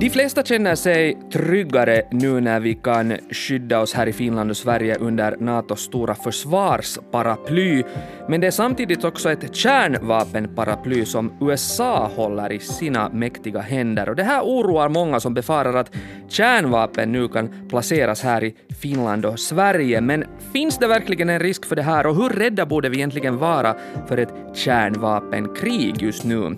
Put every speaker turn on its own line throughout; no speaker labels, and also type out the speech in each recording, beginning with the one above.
De flesta känner sig tryggare nu när vi kan skydda oss här i Finland och Sverige under NATOs stora försvarsparaply, men det är samtidigt också ett kärnvapenparaply som USA håller i sina mäktiga händer och det här oroar många som befarar att kärnvapen nu kan placeras här i Finland och Sverige. Men finns det verkligen en risk för det här och hur rädda borde vi egentligen vara för ett kärnvapenkrig just nu?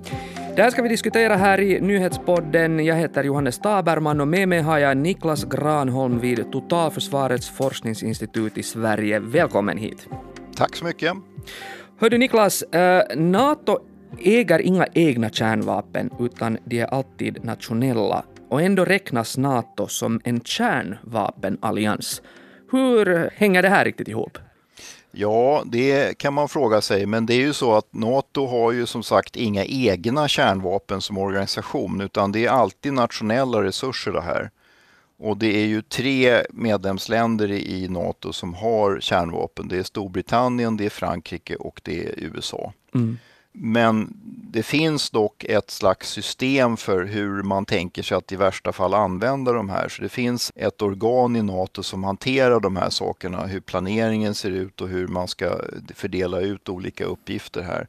Det här ska vi diskutera här i nyhetspodden. Jag heter Johannes Taberman och med mig har jag Niklas Granholm vid Totalförsvarets forskningsinstitut i Sverige. Välkommen hit.
Tack så mycket.
Hör du Niklas, eh, NATO äger inga egna kärnvapen utan de är alltid nationella och ändå räknas NATO som en kärnvapenallians. Hur hänger det här riktigt ihop?
Ja, det kan man fråga sig, men det är ju så att NATO har ju som sagt inga egna kärnvapen som organisation, utan det är alltid nationella resurser det här. Och det är ju tre medlemsländer i NATO som har kärnvapen. Det är Storbritannien, det är Frankrike och det är USA. Mm. Men det finns dock ett slags system för hur man tänker sig att i värsta fall använda de här. Så det finns ett organ i NATO som hanterar de här sakerna, hur planeringen ser ut och hur man ska fördela ut olika uppgifter här.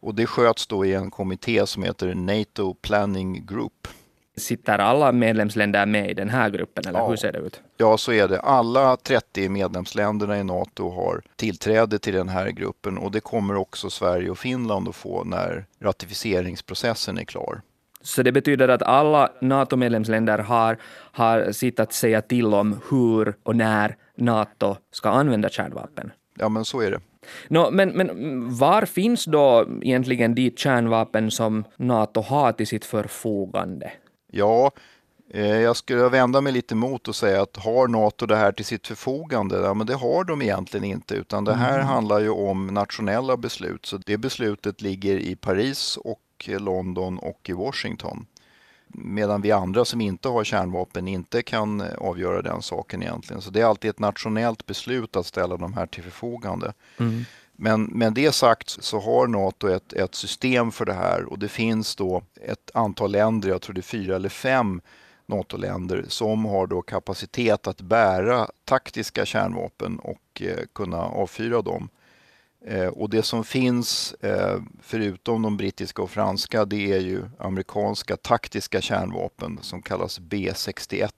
Och det sköts då i en kommitté som heter NATO Planning Group.
Sitter alla medlemsländer med i den här gruppen eller ja. hur ser det ut?
Ja, så är det. Alla 30 medlemsländerna i NATO har tillträde till den här gruppen och det kommer också Sverige och Finland att få när ratificeringsprocessen är klar.
Så det betyder att alla NATO-medlemsländer har, har sitt att säga till om hur och när NATO ska använda kärnvapen?
Ja, men så är det.
No, men, men var finns då egentligen de kärnvapen som NATO har till sitt förfogande?
Ja, eh, jag skulle vända mig lite mot och säga att har NATO det här till sitt förfogande? Ja, men det har de egentligen inte, utan det här mm. handlar ju om nationella beslut. Så det beslutet ligger i Paris och London och i Washington. Medan vi andra som inte har kärnvapen inte kan avgöra den saken egentligen. Så det är alltid ett nationellt beslut att ställa de här till förfogande. Mm. Men med det sagt så har NATO ett, ett system för det här och det finns då ett antal länder, jag tror det är fyra eller fem NATO-länder som har då kapacitet att bära taktiska kärnvapen och eh, kunna avfyra dem. Eh, och det som finns, eh, förutom de brittiska och franska, det är ju amerikanska taktiska kärnvapen som kallas B61.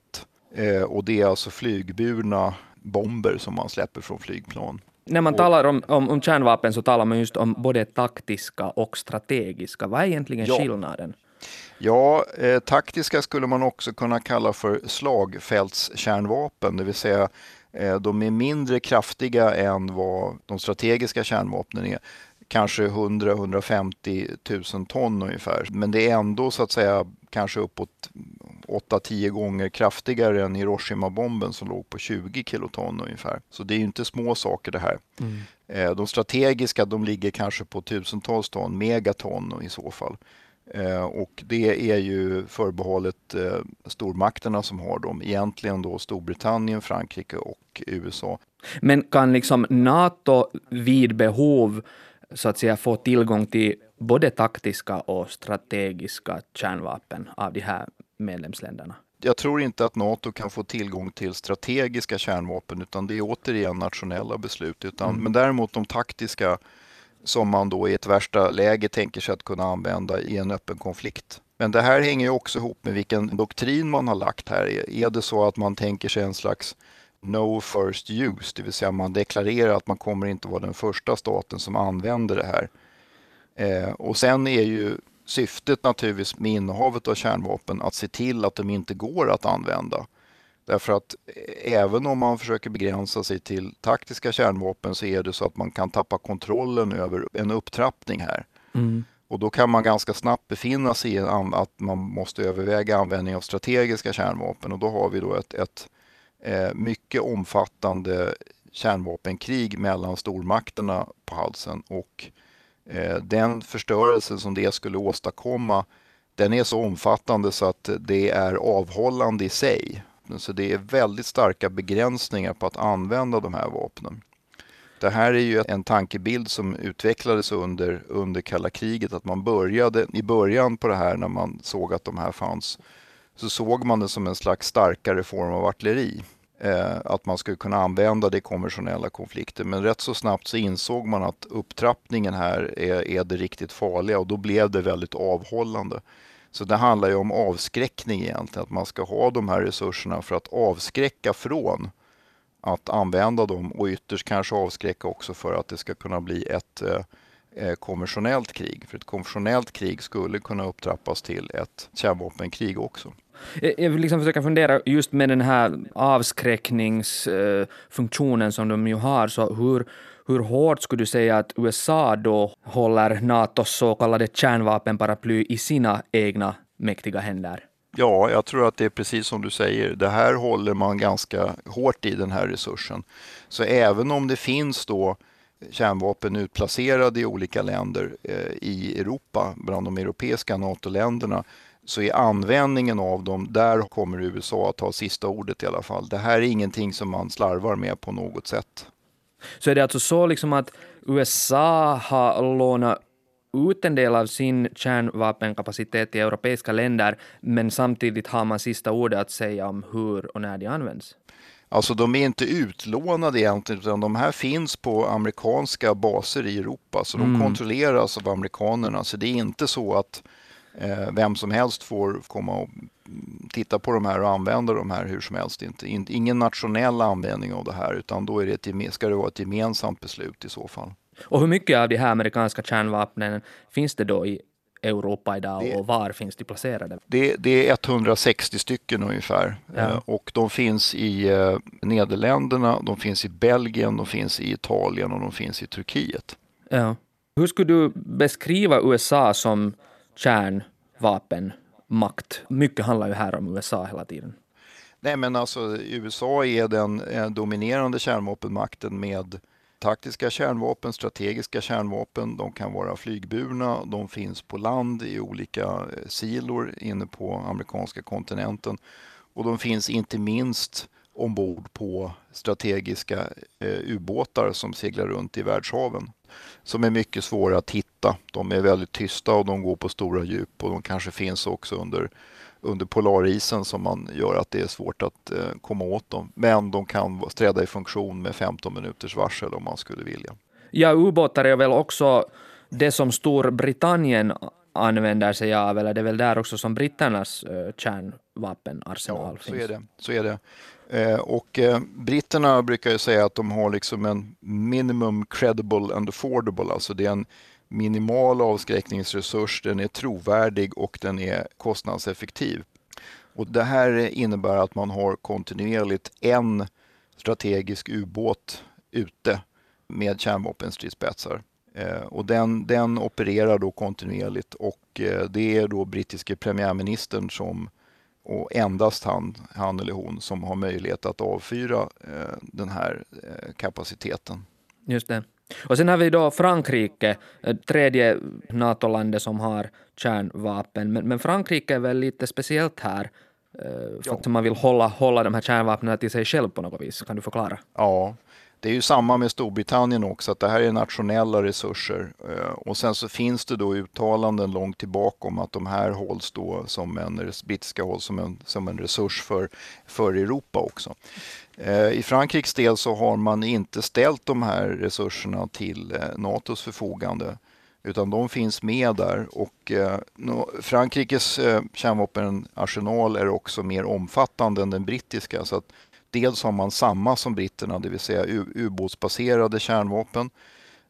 Eh, och det är alltså flygburna bomber som man släpper från flygplan.
När man talar om, om, om kärnvapen så talar man just om både taktiska och strategiska. Vad är egentligen ja. skillnaden?
Ja, eh, taktiska skulle man också kunna kalla för slagfältskärnvapen, det vill säga eh, de är mindre kraftiga än vad de strategiska kärnvapnen är. Kanske 100-150 000 ton ungefär. Men det är ändå så att säga kanske uppåt 8-10 gånger kraftigare än Hiroshima-bomben som låg på 20 kiloton ungefär. Så det är ju inte små saker det här. Mm. Eh, de strategiska de ligger kanske på tusentals ton, megaton i så fall. Eh, och det är ju förbehållet eh, stormakterna som har dem. Egentligen då Storbritannien, Frankrike och USA.
Men kan liksom NATO vid behov så att säga få tillgång till både taktiska och strategiska kärnvapen av de här medlemsländerna?
Jag tror inte att NATO kan få tillgång till strategiska kärnvapen utan det är återigen nationella beslut. Utan, mm. Men däremot de taktiska som man då i ett värsta läge tänker sig att kunna använda i en öppen konflikt. Men det här hänger ju också ihop med vilken doktrin man har lagt här. Är det så att man tänker sig en slags no first use, det vill säga man deklarerar att man kommer inte vara den första staten som använder det här. Eh, och sen är ju syftet naturligtvis med innehavet av kärnvapen att se till att de inte går att använda. Därför att även om man försöker begränsa sig till taktiska kärnvapen så är det så att man kan tappa kontrollen över en upptrappning här. Mm. Och då kan man ganska snabbt befinna sig i att man måste överväga användning av strategiska kärnvapen och då har vi då ett, ett eh, mycket omfattande kärnvapenkrig mellan stormakterna på halsen och Eh, Eh, den förstörelsen som det skulle åstadkomma, den är så omfattande så att det är avhållande i sig. Så det är väldigt starka begränsningar på att använda de här vapnen. Det här är ju en tankebild som utvecklades under, under kalla kriget, att man började i början på det här när man såg att de här fanns så såg man det som en slags starkare form av artilleri. Eh, att man skulle kunna använda det i konventionella konflikter. Men rätt så snabbt så insåg man att upptrappningen här är, är det riktigt farliga och då blev det väldigt avhållande. Så det handlar ju om avskräckning egentligen, att man ska ha de här resurserna för att avskräcka från att använda dem och ytterst kanske avskräcka också för att det ska kunna bli ett eh, eh konventionellt krig. För ett konventionellt krig skulle kunna upptrappas till ett kärnvapenkrig också.
Eh, jag vill liksom försöka fundera just med den här avskräckningsfunktionen som de ju har, så hur, hur hårt skulle du säga att USA då håller Natos så kallade kärnvapenparaply i sina egna mäktiga händer?
Ja, jag tror att det är precis som du säger. Det här håller man ganska hårt i den här resursen. Så även om det finns då kärnvapen utplacerade i olika länder eh, i Europa, bland de europeiska NATO-länderna, så är användningen av dem, där kommer USA att ha sista ordet i alla fall. Det här är ingenting som man slarvar med på något sätt.
Så är det alltså så liksom att USA har lånat ut en del av sin kärnvapenkapacitet till europeiska länder, men samtidigt har man sista ordet att säga om hur och när de används?
Alltså de är inte utlånade egentligen, utan de här finns på amerikanska baser i Europa, så de mm. kontrolleras av amerikanerna. Så det är inte så att vem som helst får komma och titta på de här och använda de här hur som helst. Inte, ingen nationell användning av det här, utan då är det ett, ska det vara ett gemensamt beslut i så fall.
Och hur mycket av de här amerikanska kärnvapnen finns det då i Europa idag det, och var finns de placerade?
Det, det är 160 stycken ungefär ja. Eh, och de finns i eh, Nederländerna, de finns i Belgien, de finns i Italien och de finns i Turkiet.
Ja. Hur skulle du beskriva USA som kärnvapenmakt? Mycket handlar ju här om USA hela tiden.
Nej men alltså USA är den eh, dominerande kärnvapenmakten med taktiska kärnvapen, strategiska kärnvapen, de kan vara flygburna, de finns på land i olika eh, silor inne på amerikanska kontinenten och de finns inte minst ombord på strategiska eh, ubåtar som seglar runt i världshaven som är mycket svåra att hitta. De är väldigt tysta och de går på stora djup och de kanske finns också under under polarisen som man gör att det är svårt att eh, komma åt dem. Men de kan träda i funktion med 15 minuters varsel om man skulle vilja.
Ja, ubåtar är väl också det som Storbritannien använder sig av, eller det är väl där också som britternas eh, kärnvapenarsenal
ja, finns? Så är det. Så är det. Eh, och eh, britterna brukar ju säga att de har liksom en minimum credible and affordable, alltså det är en minimal avskräckningsresurs, den är trovärdig och den är kostnadseffektiv. Och det här innebär att man har kontinuerligt en strategisk ubåt ute med kärnvapenstridsspetsar. Eh, och den, den opererar då kontinuerligt och det är då brittiske premiärministern som och endast han, han eller hon som har möjlighet att avfyra eh, den här kapaciteten.
Just det. Och sen har vi då Frankrike, eh, tredje NATO-landet som har kärnvapen. Men, men, Frankrike är väl lite speciellt här eh, för ja. att man vill hålla, hålla de här kärnvapnen till sig själv på något vis. Kan du förklara?
Ja, det är ju samma med Storbritannien också, att det här är nationella resurser. Eh, och sen så finns det då uttalanden långt tillbaka om att de här hålls då som en, brittiska hålls som en, som en resurs för, för Europa också. Eh, I Frankrikes del så har man inte ställt de här resurserna till eh, Natos förfogande utan de finns med där och Frankrikes kärnvapenarsenal är också mer omfattande än den brittiska så att Dels har man samma som britterna, det vill säga ubåtsbaserade kärnvapen.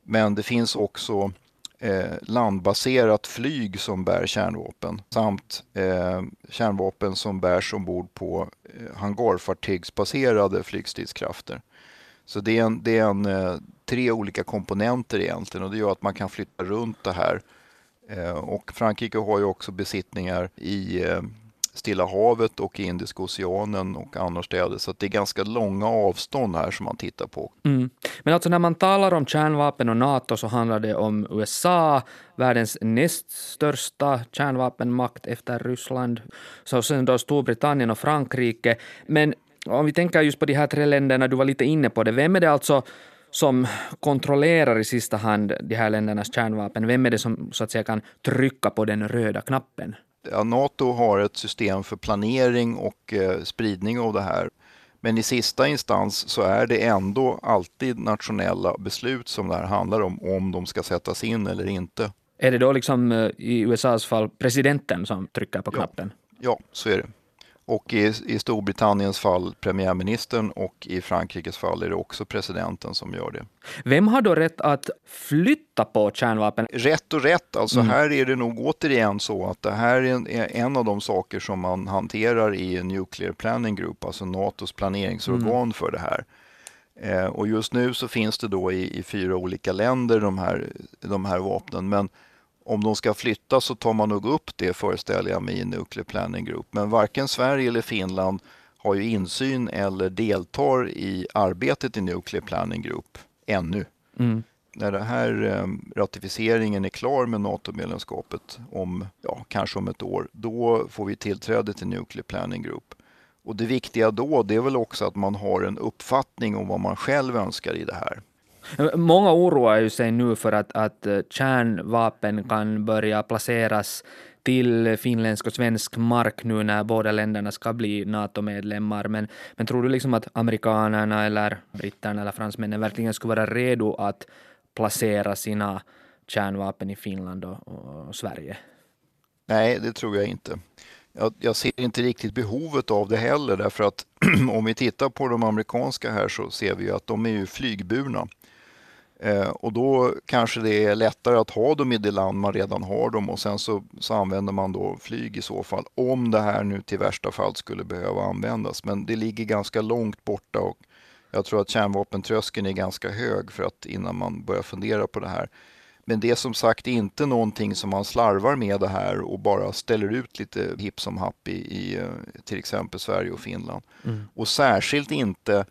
Men det finns också eh, landbaserat flyg som bär kärnvapen samt eh, kärnvapen som bärs ombord på eh, hangarfartygsbaserade flygstridskrafter. Så det är, en, det är en, eh, tre olika komponenter egentligen och det gör att man kan flytta runt det här. Eh, och Frankrike har ju också besittningar i eh, Stilla havet och Indiska oceanen och annorstädes. Så det är ganska långa avstånd här som man tittar på.
Mm. Men alltså när man talar om kärnvapen och NATO så handlar det om USA, världens näst största kärnvapenmakt efter Ryssland, så sen då Storbritannien och Frankrike. Men om vi tänker just på de här tre länderna, du var lite inne på det, vem är det alltså som kontrollerar i sista hand de här ländernas kärnvapen? Vem är det som så att säga kan trycka på den röda knappen?
Ja, Nato har ett system för planering och eh, spridning av det här. Men i sista instans så är det ändå alltid nationella beslut som det här handlar om, om de ska sättas in eller inte.
Är det då liksom eh, i USAs fall presidenten som trycker på knappen?
Ja, ja så är det. Och i, i Storbritanniens fall premiärministern och i Frankrikes fall är det också presidenten som gör det.
Vem har då rätt att flytta på kärnvapen?
Rätt och rätt, alltså mm. här är det nog återigen så att det här är en, är en, av de saker som man hanterar i Nuclear Planning Group, alltså NATOs planeringsorgan mm. för det här. Eh, och just nu så finns det då i, i fyra olika länder de här, de här vapnen, men om de ska flytta så tar man nog upp det föreställer jag mig i Nuclear Planning Group. Men varken Sverige eller Finland har ju insyn eller deltar i arbetet i Nuclear Planning Group ännu. Mm. När den här ehm, ratificeringen är klar med NATO-medlemskapet om, ja, kanske om ett år, då får vi tillträde till Nuclear Planning Group. Och det viktiga då, det är väl också att man har en uppfattning om vad man själv önskar i det här.
Många oroar ju sig nu för att, att eh, kärnvapen kan börja placeras till finländsk och svensk mark nu när båda länderna ska bli NATO-medlemmar. Men, men tror du liksom att amerikanerna eller britterna eller fransmännen verkligen skulle vara redo att placera sina kärnvapen i Finland och, och Sverige?
Nej, det tror jag inte. Jag, jag, ser inte riktigt behovet av det heller därför att om vi tittar på de amerikanska här så ser vi att de är ju flygburna. Eh, och då kanske det är lättare att ha dem i det land man redan har dem och sen så, så använder man då flyg i så fall. Om det här nu till värsta fall skulle behöva användas. Men det ligger ganska långt borta och jag tror att kärnvapentröskeln är ganska hög för att innan man börjar fundera på det här. Men det är som sagt inte någonting som man slarvar med det här och bara ställer ut lite hipp som happ i, i eh, till exempel Sverige och Finland. Mm. Och särskilt inte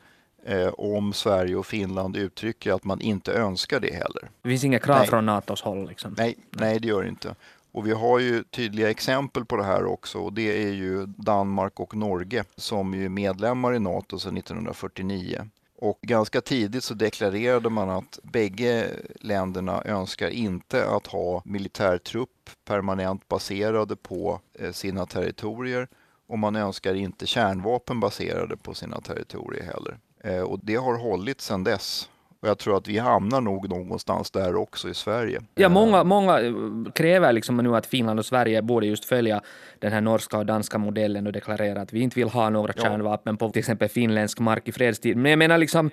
eh, om Sverige och Finland uttrycker att man inte önskar det heller.
Det finns inga krav nej. från Natos håll? Liksom.
Nej, nej, det gör det inte. Och vi har ju tydliga exempel på det här också och det är ju Danmark och Norge som är medlemmar i Nato sedan 1949. Och ganska tidigt så deklarerade man att bägge länderna önskar inte att ha militärtrupp permanent baserade på eh, sina territorier och man önskar inte kärnvapen baserade på sina territorier heller. Eh, och det har hållit sedan dess. Och jag tror att vi hamnar nog någonstans där också i Sverige.
Ja, många, många eh, kräver liksom nu att Finland och Sverige borde just följa den här norska och danska modellen och deklarera att vi inte vill ha några ja. kärnvapen på till exempel finländsk mark i fredstid. Men jag menar liksom,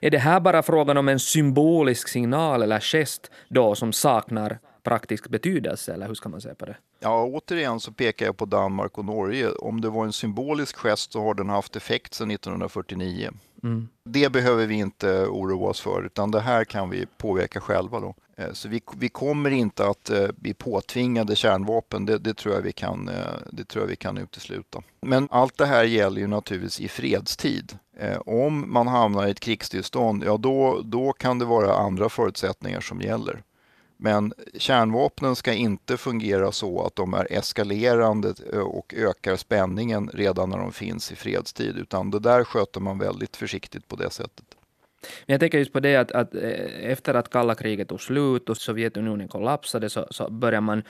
är det här bara frågan om en symbolisk signal eller gest då som saknar praktisk betydelse, eller hur ska man säga på det?
Ja, återigen så pekar jag på Danmark och Norge. Om det var en symbolisk gest så har den haft effekt sedan 1949. Mm. Det behöver vi inte oroa oss för, utan det här kan vi påverka själva. Då. Eh, så vi, vi kommer inte att eh, bli påtvingade kärnvapen, det, det, tror jag vi kan, eh, det tror jag vi kan utesluta. Men allt det här gäller ju naturligtvis i fredstid. Om man hamnar i ett krigstillstånd, ja då, då kan det vara andra förutsättningar som gäller. Men kärnvapnen ska inte fungera så att de är eskalerande eh, och ökar spänningen redan när de finns i fredstid, utan det där sköter man väldigt försiktigt på det sättet.
Jag tänker just på det att, att eh, efter att kalla kriget tog slut och Sovjetunionen kollapsade så, så börjar man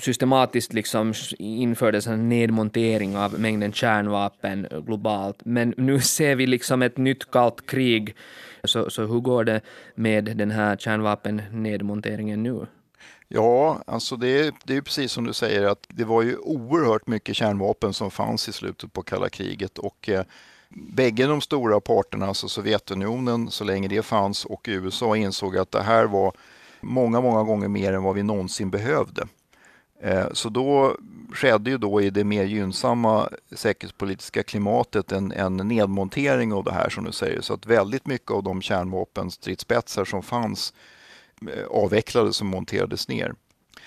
systematiskt liksom infördes en nedmontering av mängden kärnvapen globalt. Men nu ser vi liksom ett nytt kallt krig. Så, så hur går det med den här kärnvapennedmonteringen nu?
Ja, alltså det är, det är precis som du säger att det var ju oerhört mycket kärnvapen som fanns i slutet på kalla kriget och eh, bägge de stora parterna, alltså Sovjetunionen så länge det fanns och USA insåg att det här var många, många gånger mer än vad vi någonsin behövde. Eh, så då skedde ju då i det mer gynnsamma säkerhetspolitiska klimatet en, en nedmontering av det här som du säger. Så att väldigt mycket av de kärnvapenstridsspetsar som fanns eh, avvecklades och monterades ner.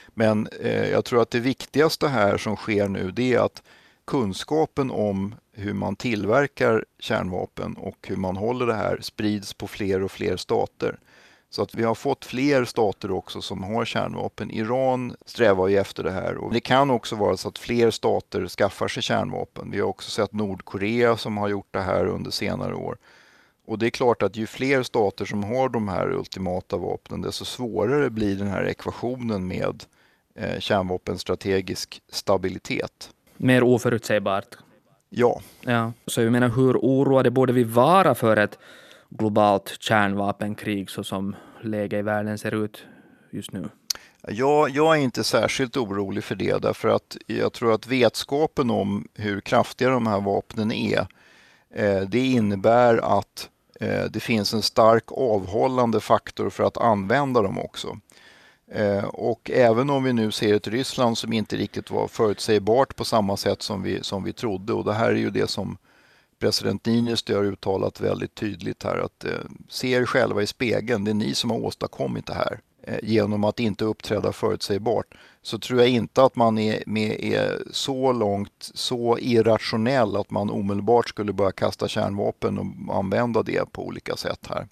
Men eh, jag tror att det viktigaste här som sker nu det är att kunskapen om hur man tillverkar kärnvapen och hur man håller det här sprids på fler och fler stater. Så att vi har fått fler stater också som har kärnvapen. Iran strävar ju efter det här och det kan också vara så att fler stater skaffar sig kärnvapen. Vi har också sett Nordkorea som har gjort det här under senare år. Och det är klart att ju fler stater som har de här ultimata vapnen desto svårare blir den här ekvationen med eh, kärnvapenstrategisk stabilitet.
Mer oförutsägbart.
Ja.
ja. Så jag menar, hur oroade borde vi vara för ett globalt kärnvapenkrig så som läget i världen ser ut just nu?
Jag, jag, är inte särskilt orolig för det därför att jag tror att vetskapen om hur kraftiga de här vapnen är, eh, det innebär att eh, det finns en stark avhållande faktor för att använda dem också. Eh, och även om vi nu ser ett Ryssland som inte riktigt var förutsägbart på samma sätt som vi, som vi trodde och det här är ju det som president Niinistö har uttalat väldigt tydligt här att eh, se er själva i spegeln, det är ni som har åstadkommit det här eh, genom att inte uppträda förutsägbart så tror jag inte att man är, med, är så långt, så irrationell att man omedelbart skulle börja kasta kärnvapen och använda det på olika sätt här.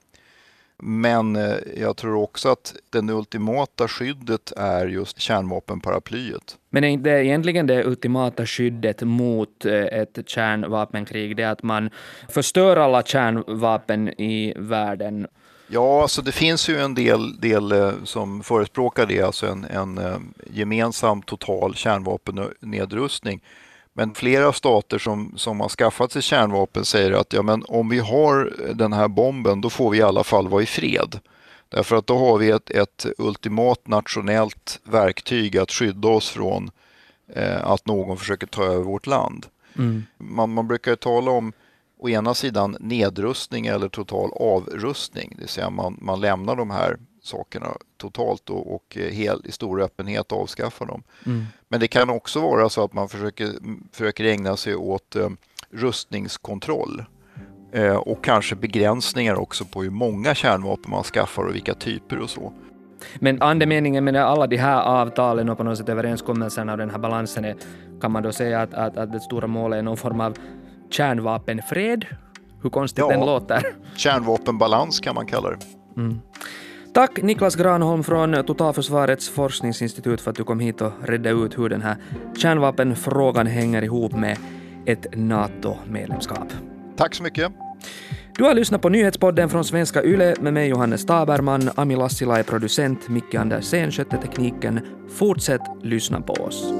Men eh, jag tror också att det ultimata skyddet är just kärnvapenparaplyet.
Men är inte egentligen det ultimata skyddet mot eh, ett kärnvapenkrig det att man förstör alla kärnvapen i världen?
Ja, alltså det finns ju en del, del eh, som förespråkar det, alltså en, en gemensam total kärnvapennedrustning. Men flera stater som, som har skaffat sig kärnvapen säger att ja, men om vi har den här bomben då får vi i alla fall vara i fred. Därför att då har vi ett, ett ultimat nationellt verktyg att skydda oss från eh, att någon försöker ta över vårt land. Mm. Man, man brukar tala om å ena sidan nedrustning eller total avrustning, det vill säga man, man lämnar de här sakerna totalt och, och hel, i stor öppenhet avskaffa dem. Mm. Men det kan också vara så att man försöker, försöker ägna sig åt eh, rustningskontroll eh, och kanske begränsningar också på hur många kärnvapen man skaffar och vilka typer och så.
Men andemeningen med alla de här avtalen och på något sätt överenskommelserna och den här balansen är, kan man då säga att, att, att det stora målet är någon form av kärnvapenfred? Hur konstigt ja, den låter.
Kärnvapenbalans kan man kalla det. Mm.
Tack Niklas Granholm från Totalförsvarets forskningsinstitut för att du kom hit och redde ut hur den här kärnvapenfrågan hänger ihop med ett NATO-medlemskap.
Tack så mycket.
Du har lyssnat på nyhetspodden från Svenska Yle med mig Johannes Taberman, Ami Lassila är producent, Micke Andersén skötte tekniken. Fortsätt lyssna på oss.